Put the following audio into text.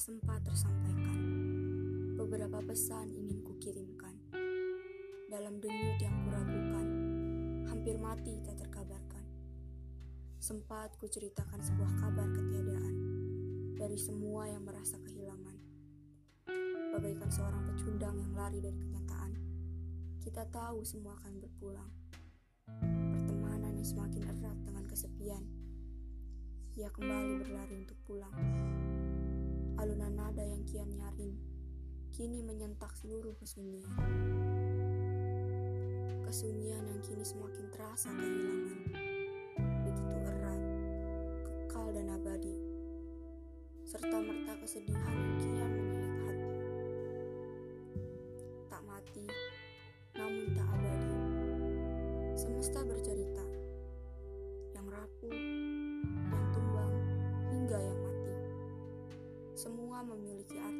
sempat tersampaikan. Beberapa pesan ingin kukirimkan. Dalam denyut yang kuragukan, hampir mati tak terkabarkan. Sempat kuceritakan sebuah kabar ketiadaan dari semua yang merasa kehilangan. Bagaikan seorang pecundang yang lari dari kenyataan, kita tahu semua akan berpulang. Pertemanan yang semakin erat dengan kesepian, ia kembali berlari untuk pulang. Alunan nada yang kian nyaring, kini menyentak seluruh kesunyian. Kesunyian yang kini semakin terasa kehilangan. Begitu erat, kekal dan abadi. Serta merta kesedihan yang kian menyayat hati. Tak mati, namun tak abadi. Semesta memiliki arti